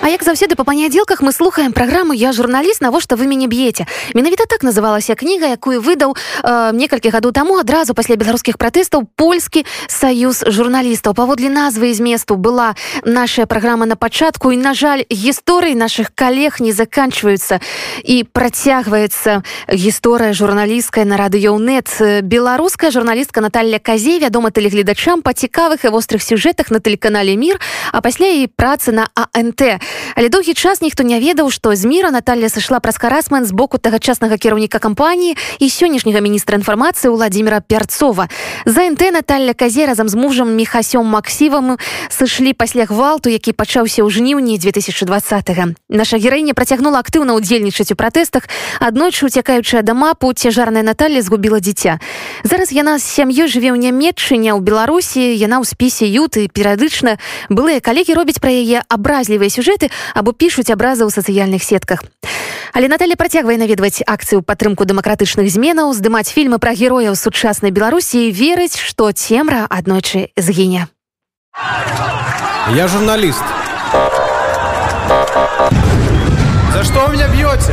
А як заўсёды па панядзелках мы слухаем праграму я журналіст навошта вы мяне б'еце менавіта так называлася кніга якую выдаў э, некалькі гадоў таму адразу пасля беларускіх пратэстаў польскі саюз журналістаў паводле назвы і зместу была наша праграма на пачатку і на жаль гісторыі наших калег не заканчваюцца і працягваецца гісторыя журналісткая на радыёнет беларуская журналістка Наталья казей вядома тэлегледачам па цікавых і вострых сюжэтах на тэлеканале мир а пасля і працы на ант але доўгі час ніхто не ведаў што з міра Наталья сышла праз карасмен з боку тагачаснага кіраўніка кампаніі і сённяшняга міністра інфармацыі владимира пярцова за нт Наталья казе разам з мужам мехасём максівам сышлі пасля гвалту які пачаўся ў жніўні 2020 наша гераіня працягнула актыўна ўдзельнічаць у пратэстах аднойчы уцякаючая да мапу цяжарная Наталья згубіла дзіця. Зараз яна з сям'ёй жыве ў нямметчыне ў беларусі яна ў спісе юты. Перыядычна былыя калегі робяць пра яе абразлівыя сюжэты або пішуць абразы ў сацыяльных сетках. Але Наталья працягвае наведваць акцыю падтрымку дэмакратычных зменаў, здымаць фільмы пра герояў сучаснай Беларусі і верыць, што цемра аднойчы згіне. Я журналіст. За что вы меня бьете?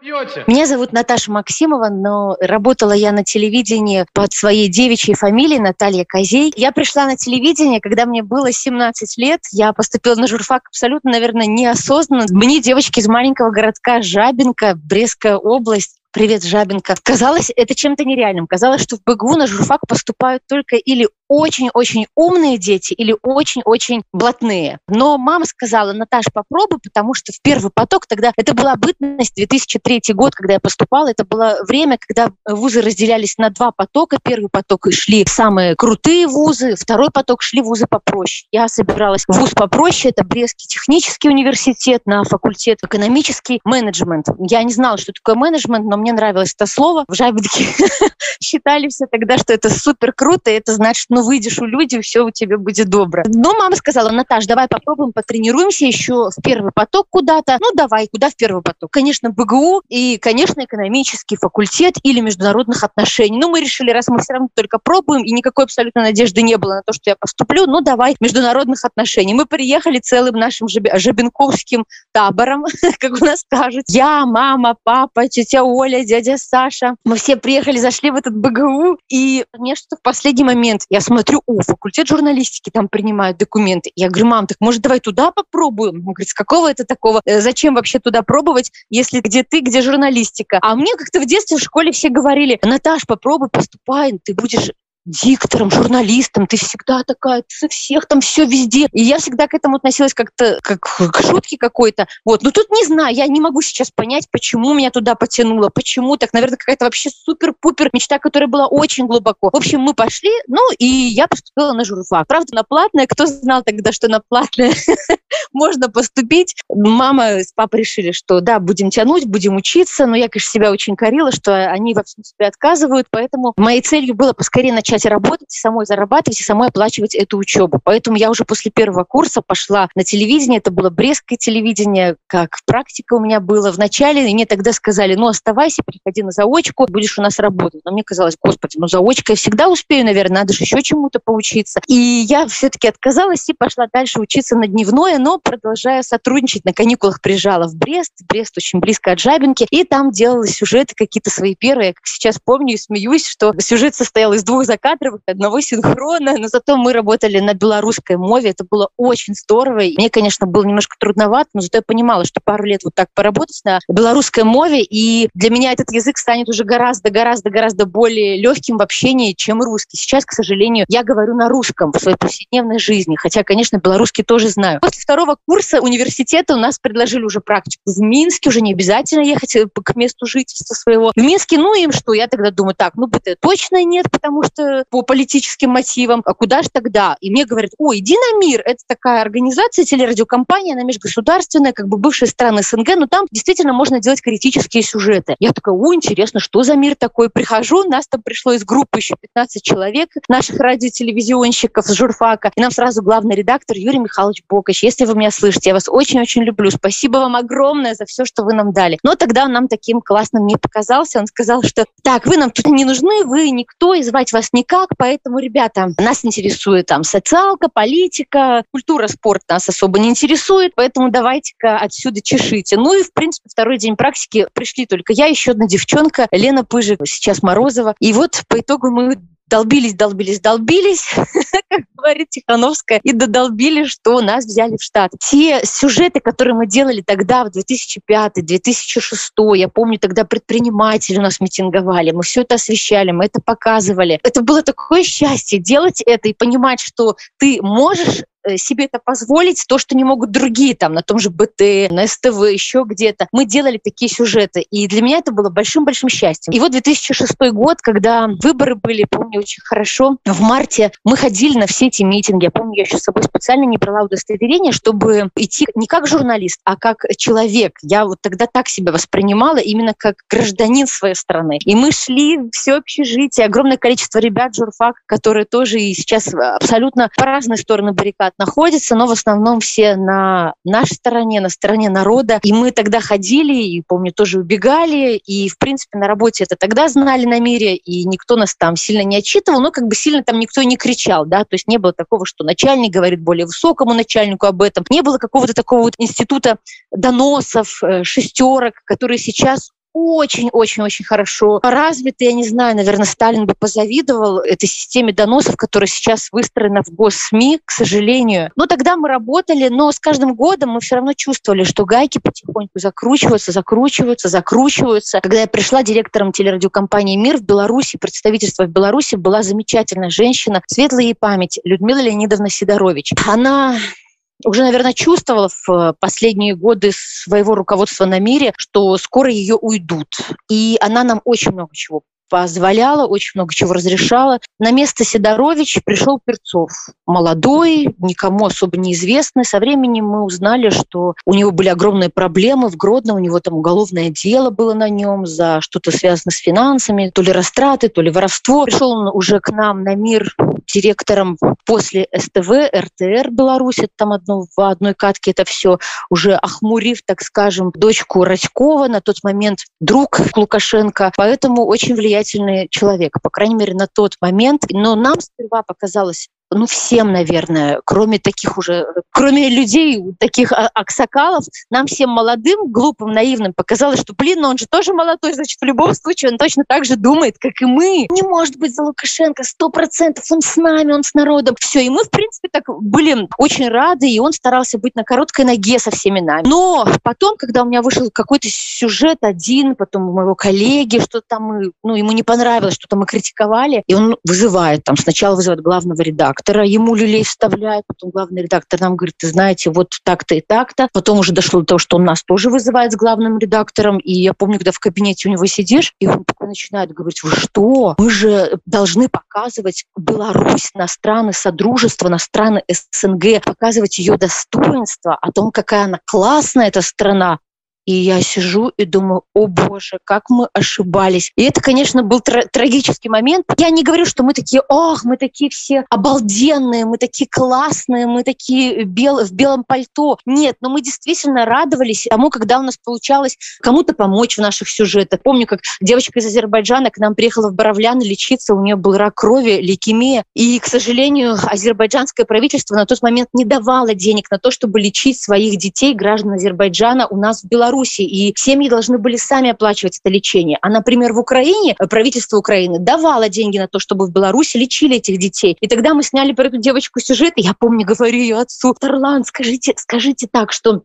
Бьете? Меня зовут Наташа Максимова, но работала я на телевидении под своей девичьей фамилией Наталья Козей. Я пришла на телевидение, когда мне было 17 лет. Я поступила на журфак абсолютно, наверное, неосознанно. Мне девочки из маленького городка Жабинка, Брестская область, Привет, Жабинка. Казалось, это чем-то нереальным. Казалось, что в БГУ на журфак поступают только или очень-очень умные дети или очень-очень блатные. Но мама сказала, Наташ, попробуй, потому что в первый поток тогда, это была бытность, 2003 год, когда я поступала, это было время, когда вузы разделялись на два потока. Первый поток шли самые крутые вузы, второй поток шли вузы попроще. Я собиралась в вуз попроще, это Брестский технический университет на факультет экономический менеджмент. Я не знала, что такое менеджмент, но мне нравилось это слово. В Жабинке считали все тогда, что это супер круто, и это значит, ну, ну, выйдешь у люди, все у тебя будет добро. Но мама сказала, Наташ, давай попробуем, потренируемся еще в первый поток куда-то. Ну, давай, куда в первый поток? Конечно, БГУ и, конечно, экономический факультет или международных отношений. Ну, мы решили, раз мы все равно только пробуем, и никакой абсолютно надежды не было на то, что я поступлю, ну, давай международных отношений. Мы приехали целым нашим жабинковским табором, как у нас скажут. Я, мама, папа, тетя Оля, дядя Саша. Мы все приехали, зашли в этот БГУ, и мне что в последний момент я смотрю, о, факультет журналистики там принимают документы. Я говорю, мам, так может давай туда попробуем? Он говорит, с какого это такого? Э, зачем вообще туда пробовать, если где ты, где журналистика? А мне как-то в детстве в школе все говорили, Наташ, попробуй, поступай, ты будешь диктором, журналистом, ты всегда такая, ты всех там все везде. И я всегда к этому относилась как-то как к шутке какой-то. Вот. Но тут не знаю, я не могу сейчас понять, почему меня туда потянуло, почему так. Наверное, какая-то вообще супер-пупер мечта, которая была очень глубоко. В общем, мы пошли, ну, и я поступила на журфак. Правда, на платное. Кто знал тогда, что на платное можно поступить? Мама с папой решили, что да, будем тянуть, будем учиться. Но я, конечно, себя очень корила, что они во всем себе отказывают. Поэтому моей целью было поскорее начать начать работать, самой зарабатывать и самой оплачивать эту учебу. Поэтому я уже после первого курса пошла на телевидение. Это было Брестское телевидение, как практика у меня была в начале. И мне тогда сказали, ну, оставайся, приходи на заочку, будешь у нас работать. Но мне казалось, господи, ну, заочка я всегда успею, наверное, надо же еще чему-то поучиться. И я все-таки отказалась и пошла дальше учиться на дневное, но продолжая сотрудничать. На каникулах приезжала в Брест. Брест очень близко от Жабинки. И там делала сюжеты какие-то свои первые. Я как сейчас помню и смеюсь, что сюжет состоял из двух закадровых, одного синхрона, но зато мы работали на белорусской мове, это было очень здорово. И мне, конечно, было немножко трудновато, но зато я понимала, что пару лет вот так поработать на белорусской мове, и для меня этот язык станет уже гораздо-гораздо-гораздо более легким в общении, чем русский. Сейчас, к сожалению, я говорю на русском в своей повседневной жизни, хотя, конечно, белорусский тоже знаю. После второго курса университета у нас предложили уже практику в Минске, уже не обязательно ехать э, к месту жительства своего. В Минске, ну им что, я тогда думаю, так, ну БТ точно нет, потому что по политическим мотивам, а куда же тогда? И мне говорят, ой, иди на мир, это такая организация, телерадиокомпания, она межгосударственная, как бы бывшая страны СНГ, но там действительно можно делать критические сюжеты. Я такая, о, интересно, что за мир такой? Прихожу, нас там пришло из группы еще 15 человек, наших радиотелевизионщиков журфака, и нам сразу главный редактор Юрий Михайлович Бокач. Если вы меня слышите, я вас очень-очень люблю. Спасибо вам огромное за все, что вы нам дали. Но тогда он нам таким классным не показался. Он сказал, что так, вы нам тут не нужны, вы никто, и звать вас не никак, поэтому, ребята, нас интересует там социалка, политика, культура, спорт нас особо не интересует, поэтому давайте-ка отсюда чешите. Ну и, в принципе, второй день практики пришли только я, еще одна девчонка, Лена Пыжик, сейчас Морозова. И вот по итогу мы долбились, долбились, долбились, как говорит Тихановская, и додолбили, что нас взяли в штат. Те сюжеты, которые мы делали тогда, в 2005-2006, я помню, тогда предприниматели у нас митинговали, мы все это освещали, мы это показывали. Это было такое счастье делать это и понимать, что ты можешь себе это позволить, то, что не могут другие, там, на том же БТ, на СТВ, еще где-то. Мы делали такие сюжеты, и для меня это было большим-большим счастьем. И вот 2006 год, когда выборы были, помню очень хорошо, в марте мы ходили на все эти митинги. Я помню, я еще с собой специально не брала удостоверение, чтобы идти не как журналист, а как человек. Я вот тогда так себя воспринимала, именно как гражданин своей страны. И мы шли все общежитие, огромное количество ребят журфак, которые тоже и сейчас абсолютно по разные стороны баррикад находятся, но в основном все на нашей стороне, на стороне народа. И мы тогда ходили, и, помню, тоже убегали, и, в принципе, на работе это тогда знали на мире, и никто нас там сильно не отчитывал, но как бы сильно там никто и не кричал, да, то есть не было такого, что начальник говорит более высокому начальнику об этом, не было какого-то такого вот института доносов, э, шестерок, которые сейчас очень-очень-очень хорошо развиты. Я не знаю, наверное, Сталин бы позавидовал этой системе доносов, которая сейчас выстроена в госсми, к сожалению. Но тогда мы работали, но с каждым годом мы все равно чувствовали, что гайки потихоньку закручиваются, закручиваются, закручиваются. Когда я пришла директором телерадиокомпании «Мир» в Беларуси, представительство в Беларуси, была замечательная женщина, светлая ей память, Людмила Леонидовна Сидорович. Она уже, наверное, чувствовала в э, последние годы своего руководства на мире, что скоро ее уйдут. И она нам очень много чего позволяла, очень много чего разрешала. На место Сидорович пришел Перцов. Молодой, никому особо неизвестный. Со временем мы узнали, что у него были огромные проблемы в Гродно, у него там уголовное дело было на нем за что-то связанное с финансами, то ли растраты, то ли воровство. Пришел он уже к нам на мир директором после СТВ, РТР Беларуси, там одно, в одной катке это все, уже охмурив, так скажем, дочку Радькова, на тот момент друг Лукашенко, поэтому очень влиятельный человек, по крайней мере, на тот момент. Но нам сперва показалось ну, всем, наверное, кроме таких уже, кроме людей, таких а, аксакалов, нам всем молодым, глупым, наивным показалось, что, блин, ну он же тоже молодой, значит, в любом случае он точно так же думает, как и мы. Не может быть за Лукашенко, сто процентов, он с нами, он с народом. Все, и мы, в принципе, так были очень рады, и он старался быть на короткой ноге со всеми нами. Но потом, когда у меня вышел какой-то сюжет один, потом у моего коллеги, что там ну, ему не понравилось, что-то мы критиковали, и он вызывает, там, сначала вызывает главного редактора, редактора, ему люлей вставляют, потом главный редактор нам говорит, ты знаете, вот так-то и так-то. Потом уже дошло до того, что он нас тоже вызывает с главным редактором, и я помню, когда в кабинете у него сидишь, и он такой начинает говорить, вы что, мы же должны показывать Беларусь на страны Содружества, на страны СНГ, показывать ее достоинство, о том, какая она классная эта страна, и я сижу и думаю, о боже, как мы ошибались. И это, конечно, был тр- трагический момент. Я не говорю, что мы такие, ох, мы такие все обалденные, мы такие классные, мы такие бел- в белом пальто. Нет, но мы действительно радовались тому, когда у нас получалось кому-то помочь в наших сюжетах. Помню, как девочка из Азербайджана к нам приехала в Боровляны лечиться, у нее был рак крови, лейкемия. И, к сожалению, азербайджанское правительство на тот момент не давало денег на то, чтобы лечить своих детей, граждан Азербайджана, у нас в Беларуси. Беларуси, и семьи должны были сами оплачивать это лечение. А, например, в Украине э, правительство Украины давало деньги на то, чтобы в Беларуси лечили этих детей. И тогда мы сняли про эту девочку сюжет, и я помню, говорю ее отцу, Тарлан, скажите, скажите так, что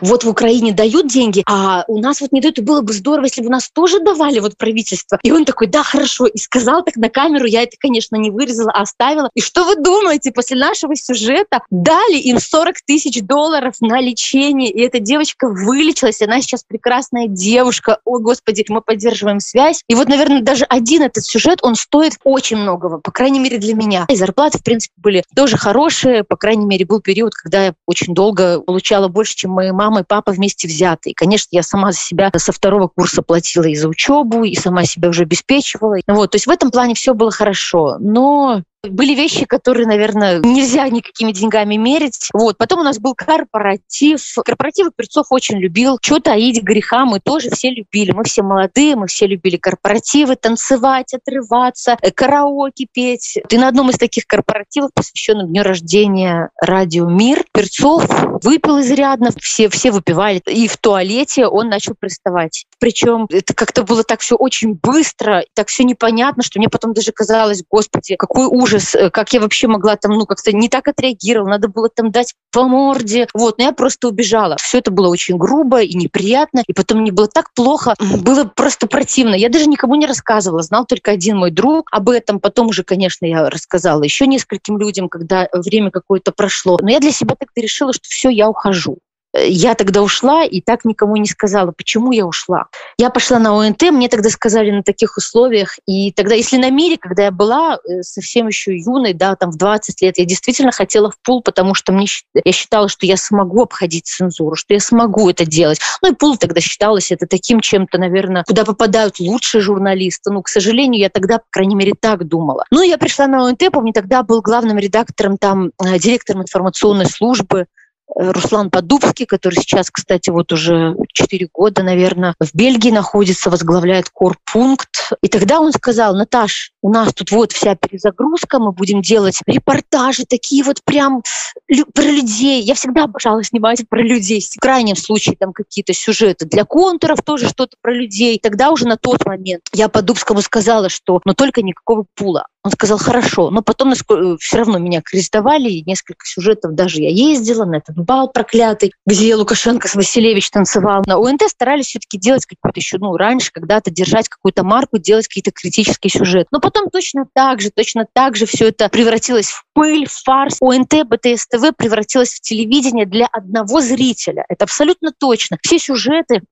вот в Украине дают деньги, а у нас вот не дают. И было бы здорово, если бы у нас тоже давали вот правительство. И он такой, да, хорошо. И сказал так на камеру, я это, конечно, не вырезала, а оставила. И что вы думаете, после нашего сюжета дали им 40 тысяч долларов на лечение, и эта девочка вылечилась, она сейчас прекрасная девушка. О, Господи, мы поддерживаем связь. И вот, наверное, даже один этот сюжет, он стоит очень многого, по крайней мере, для меня. И зарплаты, в принципе, были тоже хорошие. По крайней мере, был период, когда я очень долго получала больше, чем мои мама и папа вместе взяты. И, конечно, я сама за себя со второго курса платила и за учебу, и сама себя уже обеспечивала. Вот, то есть в этом плане все было хорошо. Но Были вещи, которые, наверное, нельзя никакими деньгами мерить. Вот. Потом у нас был корпоратив. Корпоративы Перцов очень любил. Что таить греха, мы тоже все любили. Мы все молодые, мы все любили корпоративы, танцевать, отрываться, э, караоке петь. И на одном из таких корпоративов, посвященном дню рождения радио «Мир», Перцов выпил изрядно, все, все выпивали. И в туалете он начал приставать. Причем это как-то было так все очень быстро, так все непонятно, что мне потом даже казалось, господи, какой ужас, э, как я вообще могла там, ну, как-то не так отреагировала, надо было там дать по морде. Вот, но я просто убежала. Все это было очень грубо и неприятно, и потом мне было так плохо, было просто противно. Я даже никому не рассказывала, знал только один мой друг об этом. Потом уже, конечно, я рассказала еще нескольким людям, когда время какое-то прошло. Но я для себя так решила, что все, я ухожу я тогда ушла и так никому не сказала, почему я ушла. Я пошла на ОНТ, мне тогда сказали на таких условиях. И тогда, если на мире, когда я была э, совсем еще юной, да, там в 20 лет, я действительно хотела в пул, потому что мне, я считала, что я смогу обходить цензуру, что я смогу это делать. Ну и пул тогда считалось это таким чем-то, наверное, куда попадают лучшие журналисты. Ну, к сожалению, я тогда, по крайней мере, так думала. Ну, я пришла на ОНТ, помню, тогда был главным редактором, там, э, директором информационной службы Э, Руслан Подубский, который сейчас, кстати, вот уже 4 года, наверное, в Бельгии находится, возглавляет корпункт. И тогда он сказал, Наташ, у нас тут вот вся перезагрузка, мы будем делать репортажи такие вот прям про людей. Я всегда обожала снимать про людей. В крайнем случае там какие-то сюжеты для контуров, тоже что-то про людей. Тогда уже на тот момент я Подубскому сказала, что но только никакого пула. Он сказал, хорошо, но потом э, все равно меня крестовали, и несколько сюжетов даже я ездила на этот бал проклятый, где Лукашенко с Василевич танцевал. На ОНТ старались все-таки делать какой-то еще, ну, раньше когда-то держать какую-то марку, делать какие-то критические сюжеты. Но потом точно так же, точно так же все это превратилось в пыль, в фарс. ОНТ, БТС ТВ превратилось в телевидение для одного зрителя. Это абсолютно точно. Все сюжеты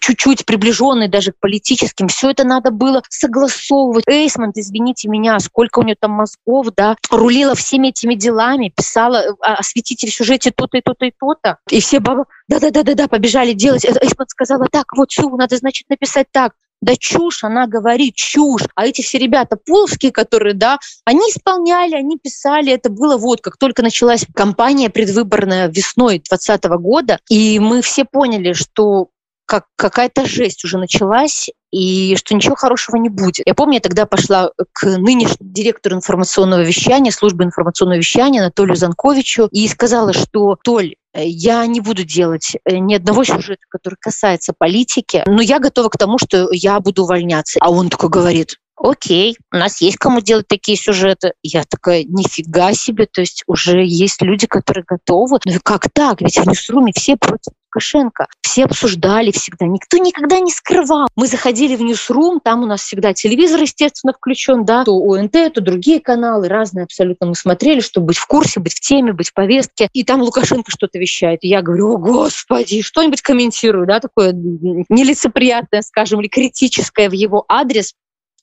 чуть-чуть приближенный даже к политическим, все это надо было согласовывать. Эйсмонт, извините меня, сколько у нее там мозгов, да, рулила всеми этими делами, писала, э, осветите в сюжете то-то и то-то и то-то. И все бабы, да-да-да-да-да, побежали делать. Эйсмонт сказала, так, вот, все, надо, значит, написать так. Да чушь, она говорит, чушь. А эти все ребята пуловские, которые, да, они исполняли, они писали. Это было вот, как только началась кампания предвыборная весной 2020 года, и мы все поняли, что как какая-то жесть уже началась, и что ничего хорошего не будет. Я помню, я тогда пошла к нынешнему директору информационного вещания, службы информационного вещания Анатолию Занковичу, и сказала, что, Толь, я не буду делать э, ни одного сюжета, который касается политики, но я готова к тому, что я буду увольняться. А он такой говорит, окей, у нас есть кому делать такие сюжеты. Я такая, нифига себе, то есть уже есть люди, которые готовы. Ну и как так? Ведь в Ньюсруме все против Лукашенко. Все обсуждали всегда, никто никогда не скрывал. Мы заходили в Ньюсрум, там у нас всегда телевизор, естественно, включен, да, то ОНТ, то другие каналы, разные абсолютно мы смотрели, чтобы быть в курсе, быть в теме, быть в повестке. И там Лукашенко что-то вещает. И я говорю, о, господи, что-нибудь комментирую, да, такое нелицеприятное, скажем, или критическое в его адрес.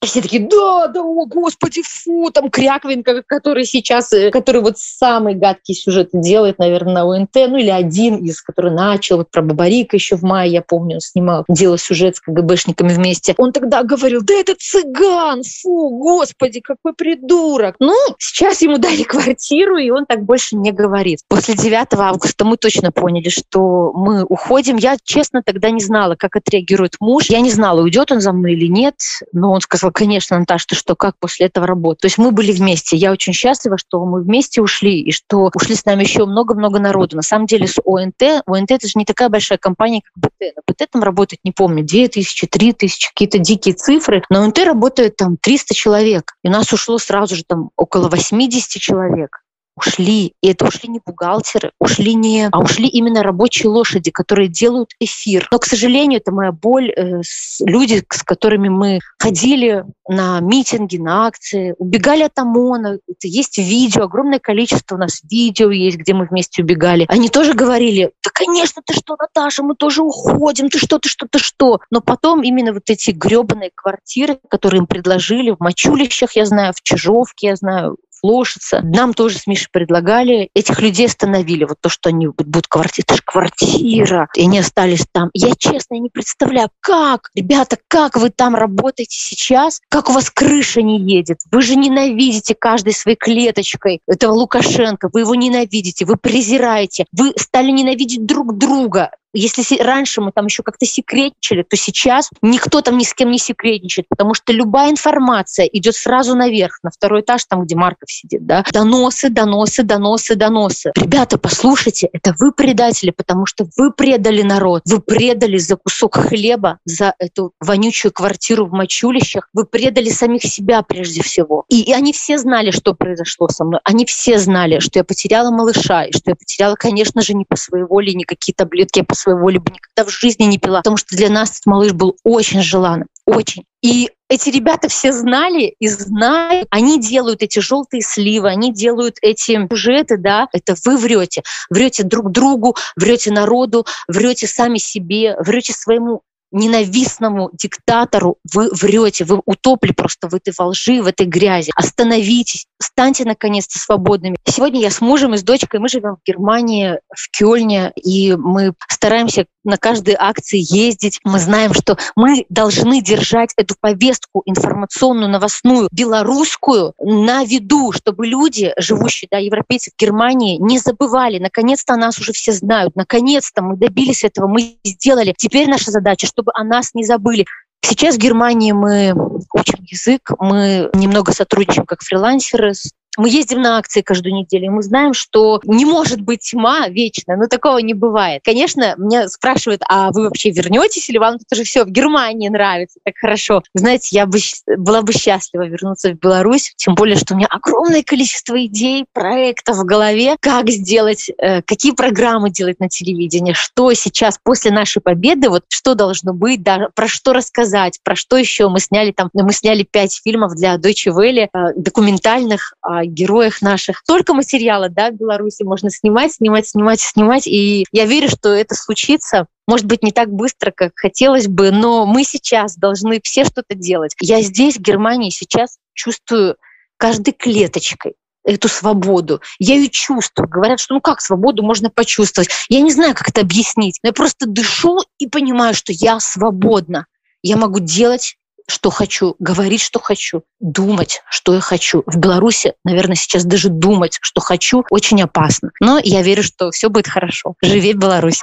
Все такие, да, да, о, господи, фу, там Кряквин, который сейчас, э, который вот самый гадкий сюжет делает, наверное, на ОНТ, ну или один из, который начал, вот про Бабарика еще в мае, я помню, он снимал, делал сюжет с КГБшниками вместе. Он тогда говорил, да это цыган, фу, господи, какой придурок. Ну, сейчас ему дали квартиру, и он так больше не говорит. После 9 августа мы точно поняли, что мы уходим. Я, честно, тогда не знала, как отреагирует муж. Я не знала, уйдет он за мной или нет, но он сказал, конечно, Наташа, ты что, как после этого работать? То есть мы были вместе. Я очень счастлива, что мы вместе ушли, и что ушли с нами еще много-много народу. На самом деле с ОНТ, ОНТ это же не такая большая компания, как БТ. На БТ там работает, не помню, 2000, 3000, какие-то дикие цифры. На ОНТ работает там 300 человек. И у нас ушло сразу же там около 80 человек ушли. И это ушли не бухгалтеры, ушли не, а ушли именно рабочие лошади, которые делают эфир. Но, к сожалению, это моя боль. Э, с, люди, с которыми мы ходили на митинги, на акции, убегали от ОМОНа. Это есть видео, огромное количество у нас видео есть, где мы вместе убегали. Они тоже говорили, да, конечно, ты что, Наташа, мы тоже уходим, ты что, ты что, ты что. Но потом именно вот эти гребаные квартиры, которые им предложили в Мачулищах, я знаю, в Чижовке, я знаю, слушаться. Нам тоже с Мишей предлагали. Этих людей остановили. Вот то, что они будут квартира. Это же квартира. И они остались там. Я честно не представляю, как, ребята, как вы там работаете сейчас? Как у вас крыша не едет? Вы же ненавидите каждой своей клеточкой этого Лукашенко. Вы его ненавидите, вы презираете. Вы стали ненавидеть друг друга. Если раньше мы там еще как-то секретничали, то сейчас никто там ни с кем не секретничает, потому что любая информация идет сразу наверх, на второй этаж, там, где Марков сидит, да. Доносы, доносы, доносы, доносы. Ребята, послушайте, это вы предатели, потому что вы предали народ, вы предали за кусок хлеба, за эту вонючую квартиру в мочулищах, вы предали самих себя прежде всего. И, и они все знали, что произошло со мной. Они все знали, что я потеряла малыша, и что я потеряла, конечно же, не по своей воле, никакие таблетки, я по своей воле бы никогда в жизни не пила, потому что для нас этот малыш был очень желанным, очень. И эти ребята все знали и знают, они делают эти желтые сливы, они делают эти сюжеты, да, это вы врете. Врете друг другу, врете народу, врете сами себе, врете своему ненавистному диктатору вы врете, вы утопли просто в этой волжи, в этой грязи. Остановитесь, станьте наконец-то свободными. Сегодня я с мужем и с дочкой, мы живем в Германии, в Кёльне, и мы стараемся на каждой акции ездить. Мы знаем, что мы должны держать эту повестку информационную, новостную, белорусскую на виду, чтобы люди, живущие, да, европейцы в Германии, не забывали. Наконец-то нас уже все знают. Наконец-то мы добились этого, мы сделали. Теперь наша задача, чтобы о нас не забыли. Сейчас в Германии мы учим язык, мы немного сотрудничаем как фрилансеры с мы ездим на акции каждую неделю, мы знаем, что не может быть тьма вечно, но такого не бывает. Конечно, меня спрашивают, а вы вообще вернетесь или вам тут уже все в Германии нравится так хорошо? Знаете, я бы, была бы счастлива вернуться в Беларусь, тем более, что у меня огромное количество идей, проектов в голове, как сделать, э, какие программы делать на телевидении, что сейчас после нашей победы, вот что должно быть, да, про что рассказать, про что еще. Мы сняли там, мы сняли пять фильмов для Deutsche Welle, э, документальных, героях наших. Столько материала, да, в Беларуси можно снимать, снимать, снимать, снимать. И я верю, что это случится может быть, не так быстро, как хотелось бы, но мы сейчас должны все что-то делать. Я здесь, в Германии, сейчас чувствую каждой клеточкой эту свободу. Я ее чувствую. Говорят, что ну как свободу можно почувствовать? Я не знаю, как это объяснить. Но я просто дышу и понимаю, что я свободна. Я могу делать что хочу, говорить, что хочу, думать, что я хочу. В Беларуси, наверное, сейчас даже думать, что хочу, очень опасно. Но я верю, что все будет хорошо. Живи Беларусь!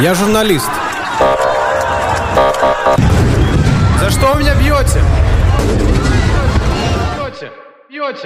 Я журналист. За что вы меня бьете? Бьете, бьете.